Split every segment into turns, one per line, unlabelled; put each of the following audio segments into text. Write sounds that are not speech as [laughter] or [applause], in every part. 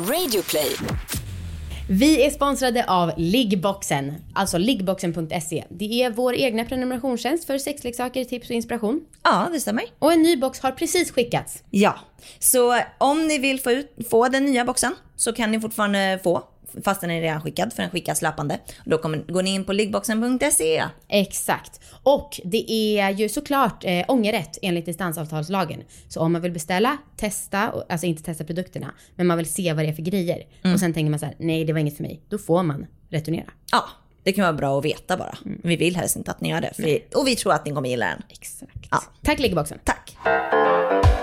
Radioplay.
Vi är sponsrade av Liggboxen, alltså liggboxen.se. Det är vår egna prenumerationstjänst för sexleksaker, tips och inspiration.
Ja, det stämmer.
Och en ny box har precis skickats.
Ja, så om ni vill få, ut, få den nya boxen så kan ni fortfarande få fast den är redan skickad för den skickas löpande. Då kommer, går ni in på liggboxen.se.
Exakt. Och det är ju såklart eh, ångerrätt enligt distansavtalslagen. Så om man vill beställa, testa, alltså inte testa produkterna, men man vill se vad det är för grejer.
Mm.
Och sen tänker man så här, nej det var inget för mig. Då får man returnera.
Ja, det kan vara bra att veta bara. Vi vill helst inte att ni gör det. Vi, och vi tror att ni kommer gilla den.
Exakt.
Ja.
Tack Liggboxen.
Tack.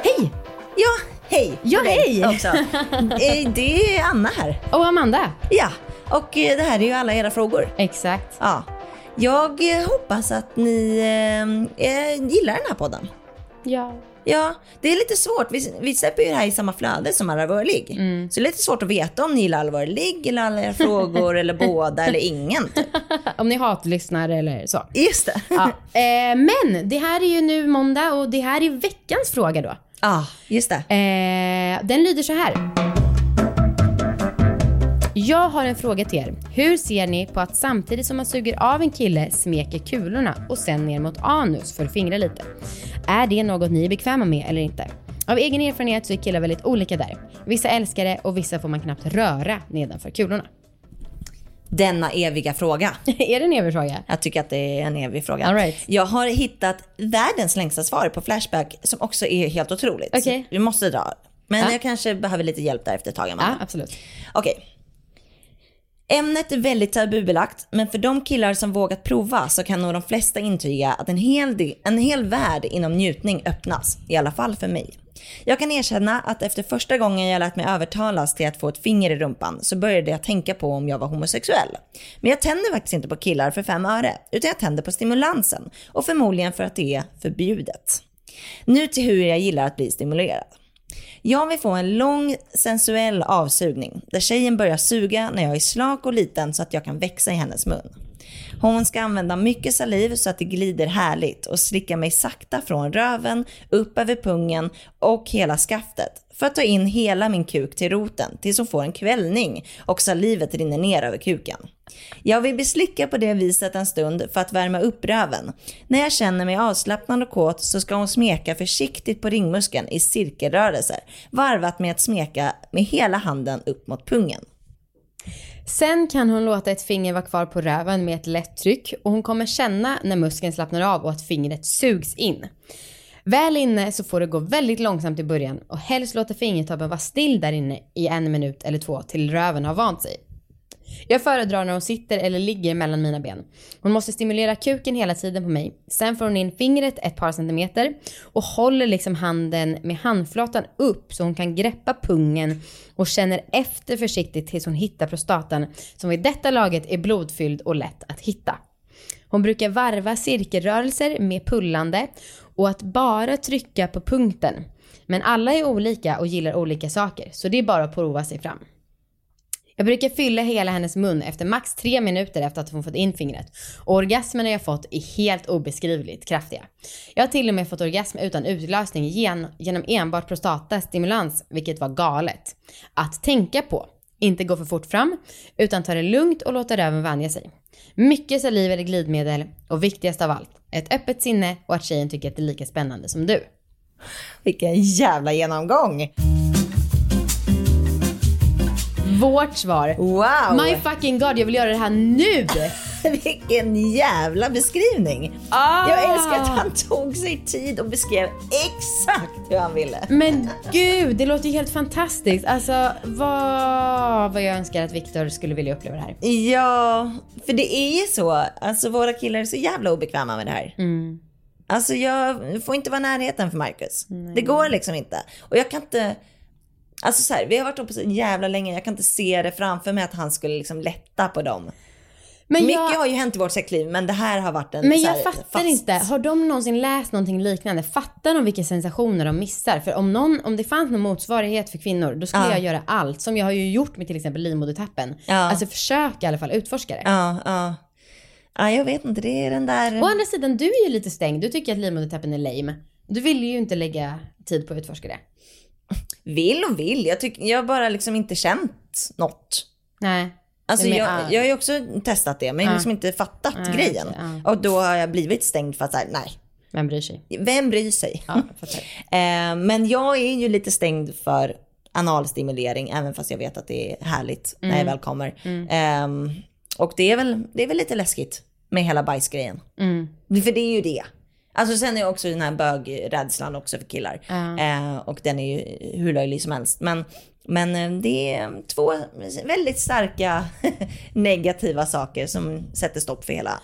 Hej!
Ja, hej.
Ja, hej.
Också. [laughs] Eh, Det är Anna här.
Och Amanda.
Ja, och eh, det här är ju alla era frågor.
Exakt.
Ja. Jag eh, hoppas att ni eh, gillar den här podden.
Ja.
Ja, det är lite svårt. Vi, vi släpper ju det här i samma flöde som Allvarlig.
Mm.
Så det är lite svårt att veta om ni gillar Allvarlig eller alla era frågor [laughs] eller båda eller ingen. Typ. [laughs]
Om ni hatlyssnar eller så.
Just det.
Ja. Eh, men det här är ju nu måndag och det här är veckans fråga då.
Ja, just det.
Eh, den lyder så här. Jag har en fråga till er. Hur ser ni på att samtidigt som man suger av en kille smeker kulorna och sen ner mot anus för att fingra lite? Är det något ni är bekväma med eller inte? Av egen erfarenhet så är killar väldigt olika där. Vissa älskar det och vissa får man knappt röra nedanför kulorna.
Denna eviga fråga. [laughs]
är det en evig fråga?
Jag tycker att det är en evig fråga.
All right.
Jag har hittat världens längsta svar på Flashback som också är helt otroligt. Så Vi måste dra. Men
Ja.
jag kanske behöver lite hjälp där efter ett tag. Amanda.
Ja, absolut.
Okej. Ämnet är väldigt tabubelagt, men för de killar som vågat prova så kan nog de flesta intyga att en hel, en hel värld inom njutning öppnas, i alla fall för mig. Jag kan erkänna att efter första gången jag lät mig övertalas till att få ett finger i rumpan så började jag tänka på om jag var homosexuell. Men jag tänder faktiskt inte på killar för fem öre, utan jag tänder på stimulansen och förmodligen för att det är förbjudet. Nu till hur jag gillar att bli stimulerad. Jag vill få en lång sensuell avsugning där tjejen börjar suga när jag är slak och liten så att jag kan växa i hennes mun. Hon ska använda mycket saliv så att det glider härligt och slicka mig sakta från röven, upp över pungen och hela skaftet för att ta in hela min kuk till roten tills hon får en kvällning och salivet rinner ner över kuken. Jag vill beslicka på det viset en stund för att värma upp röven. När jag känner mig avslappnad och kåt så ska hon smeka försiktigt på ringmuskeln i cirkelrörelser, varvat med att smeka med hela handen upp mot pungen.
Sen kan hon låta ett finger vara kvar på röven med ett lätt tryck och hon kommer känna när muskeln slappnar av och att fingret sugs in. Väl inne så får det gå väldigt långsamt i början och helst låta fingertoppen vara still där inne i en minut eller två till röven har vant sig. Jag föredrar när hon sitter eller ligger mellan mina ben. Hon måste stimulera kuken hela tiden på mig. Sen får hon in fingret ett par centimeter och håller liksom handen med handflatan upp så hon kan greppa pungen och känner efter försiktigt tills hon hittar prostatan som vid detta laget är blodfylld och lätt att hitta. Hon brukar varva cirkelrörelser med pullande och att bara trycka på punkten. Men alla är olika och gillar olika saker så det är bara att prova sig fram. Jag brukar fylla hela hennes mun efter max tre minuter efter att hon fått in fingret. Och orgasmerna jag fått är helt obeskrivligt kraftiga. Jag har till och med fått orgasm utan utlösning gen- genom enbart prostatastimulans, vilket var galet. Att tänka på. Inte gå för fort fram, utan ta det lugnt och låta röven vänja sig. Mycket saliv eller glidmedel och viktigast av allt, ett öppet sinne och att tjejen tycker att det är lika spännande som du.
Vilken jävla genomgång!
Vårt svar.
Wow!
My fucking god, jag vill göra det här nu! [laughs]
Vilken jävla beskrivning!
Ah!
Jag älskar att han tog sig tid och beskrev exakt hur han ville.
Men gud, det låter ju helt fantastiskt. Alltså vad, vad jag önskar att Viktor skulle vilja uppleva det här.
Ja, för det är ju så. Alltså våra killar är så jävla obekväma med det här. Alltså jag får inte vara närheten för Marcus. Det går liksom inte. Och jag kan inte... Alltså så här, vi har varit ihop så jävla länge. Jag kan inte se det framför mig att han skulle liksom lätta på dem.
Men
Mycket
jag,
har ju hänt i vårt sexliv men det här har varit en
men jag
här
fattar
fast...
inte. Har de någonsin läst någonting liknande? Fattar de vilka sensationer de missar? För om, någon, om det fanns någon motsvarighet för kvinnor, då skulle
Ja.
jag göra allt. Som jag har ju gjort med till exempel livmodertappen.
Ja.
Alltså försök i alla fall utforska det.
Ja, ja. Ja, jag vet inte. Det är den där...
Å andra sidan, du är ju lite stängd. Du tycker att livmodertappen är lame. Du vill ju inte lägga tid på att utforska det.
Vill och vill. Jag, tyck, jag har bara liksom inte känt något.
Nej.
Alltså jag,
ja.
jag har ju också testat det men jag har liksom inte fattat
Ja,
grejen.
ja.
Och då har jag blivit stängd för att säga nej,
Vem bryr sig?
vem bryr sig?
Ja. [laughs]
Eh, men jag är ju lite stängd för analstimulering även fast jag vet att det är härligt när jag
Mm.
väl kommer. Ehm, och det är, väl, det är väl lite läskigt med hela bajsgrejen.
Mm.
För det är ju det. Alltså sen är också den här bögrädslan också för killar.
Ja.
Eh, och den är ju hur löjlig som helst. Men, men eh, det är två väldigt starka [laughs] negativa saker som sätter stopp för hela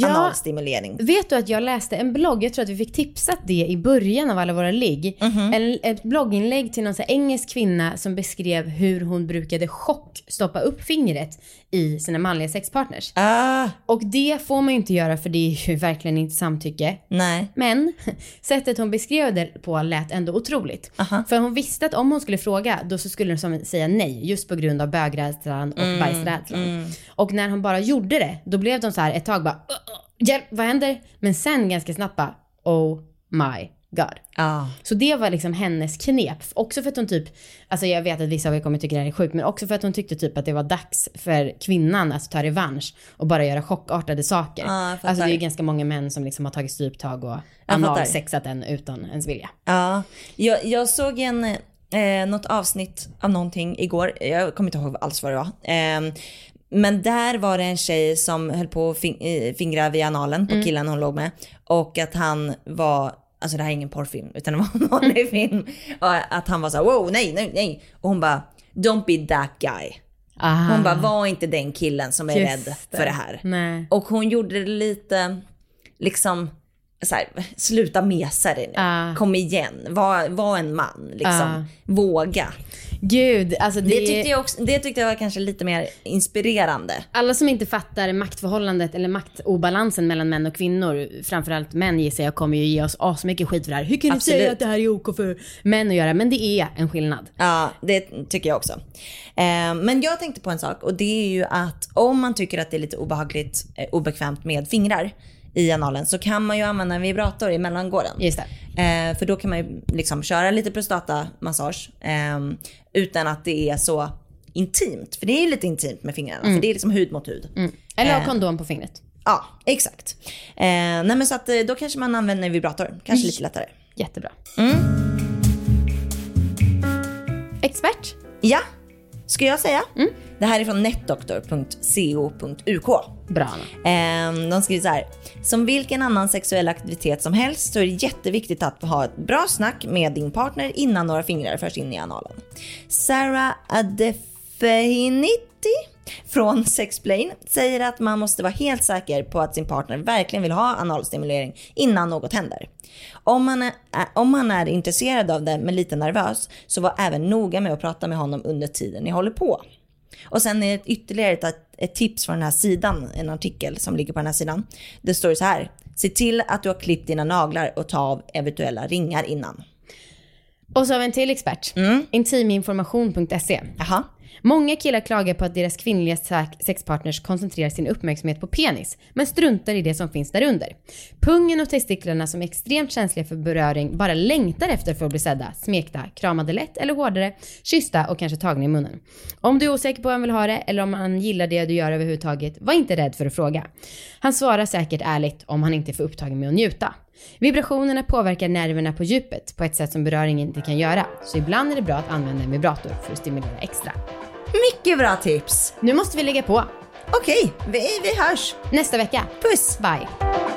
Ja.
analstimulering.
Vet du att jag läste en blogg, jag tror att vi fick tipsat det i början av alla våra ligg.
Mhm.
en, ett blogginlägg till någon engelsk kvinna som beskrev hur hon brukade chock stoppa upp fingret i sina manliga sexpartners.
Ah,
Och det får man ju inte göra för det är ju verkligen inte samtycke.
nej.
Men [laughs] sättet hon beskrev det på lät ändå otroligt.
Aha.
För hon visste att om hon skulle fråga då så skulle hon säga nej just på grund av bögrädslan och
Mm,
bajsrädslan. Och när hon bara gjorde det då blev de så här ett tag bara "Åh, åh, hjälp vad händer? Men sen ganska snabbt bara oh my god.
Ah.
Så det var liksom hennes knep. Också för att hon typ, alltså jag vet att vissa av er kommer tycka det här är sjukt, men också för att hon tyckte typ att det var dags för kvinnan att ta revansch och bara göra chockartade saker.
Fattar.
alltså det är ju ganska många män som liksom har tagit stryptag och analsexat en utan ens vilja.
Ja, jag, jag såg en, eh, något avsnitt av någonting igår. Jag kommer inte ihåg alls vad det var. Eh, men där var det en tjej som höll på att fing, eh, fingra vid analen på killen hon låg med. Och att han var, alltså det här är ingen porrfilm utan det var en vanlig film. Och att han var så här, wow, nej, nej, nej. Och hon bara, don't be that guy.
Aha.
Hon bara, var inte den killen som är
Just
rädd för det här.
Nej.
Och hon gjorde det lite, liksom, så här, sluta mesa dig nu.
Ah.
Kom igen, var, var en man. Liksom.
Ah.
Våga.
Gud, alltså det,
Det tyckte, jag också, det tyckte jag var kanske lite mer inspirerande.
Alla som inte fattar maktförhållandet eller maktobalansen mellan män och kvinnor, framförallt män gissar jag, kommer ju ge oss asmycket skit för det här. Hur kan du
Absolut.
säga att det här är OK för män att göra? Men det är en skillnad.
Ja, det tycker jag också. Eh, men jag tänkte på en sak och det är ju att om man tycker att det är lite obehagligt, eh, obekvämt med fingrar i analen så kan man ju använda en vibrator i mellangården.
Just det.
Eh, för då kan man ju liksom köra lite prostatamassage eh, utan att det är så intimt. För det är ju lite intimt med fingrarna. För det är liksom hud mot hud.
Mm. Eller ha
Eh.
kondom på fingret.
Ja, exakt. Eh, nej men så att eh, då kanske man använder en vibrator. Kanske lite lättare.
Jättebra.
Mm.
Expert?
Ja, ska jag säga. Det här är från netdoktor.co.uk.
Bra Anna.
Eh, de skriver så här. Som vilken annan sexuell aktivitet som helst så är det jätteviktigt att ha ett bra snack med din partner innan några fingrar förs in i analen. Sarah Adefehinitti från Sexplain säger att man måste vara helt säker på att sin partner verkligen vill ha analstimulering innan något händer. Om man, är, om man är intresserad av det men lite nervös så var även noga med att prata med honom under tiden ni håller på. Och sen är det ytterligare ett, ett tips från den här sidan, en artikel som ligger på den här sidan. Det står så här. Se till att du har klippt dina naglar och ta av eventuella ringar innan.
Och så har vi en till expert. Intiminformation.se.
Jaha.
Många killar klagar på att deras kvinnliga sexpartners koncentrerar sin uppmärksamhet på penis, men struntar i det som finns därunder. Pungen och testiklarna som är extremt känsliga för beröring bara längtar efter för att bli sedda, smekta, kramade lätt eller hårdare, kyssta och kanske tagna i munnen. Om du är osäker på hur han vill ha det eller om han gillar det du gör överhuvudtaget, var inte rädd för att fråga. Han svarar säkert ärligt om han inte är för upptagen med att njuta. Vibrationerna påverkar nerverna på djupet på ett sätt som beröring inte kan göra, så ibland är det bra att använda en vibrator för att stimulera extra.
Mycket bra tips.
Nu måste vi lägga på.
Okej, vi, vi hörs.
Nästa vecka.
Puss.
Bye.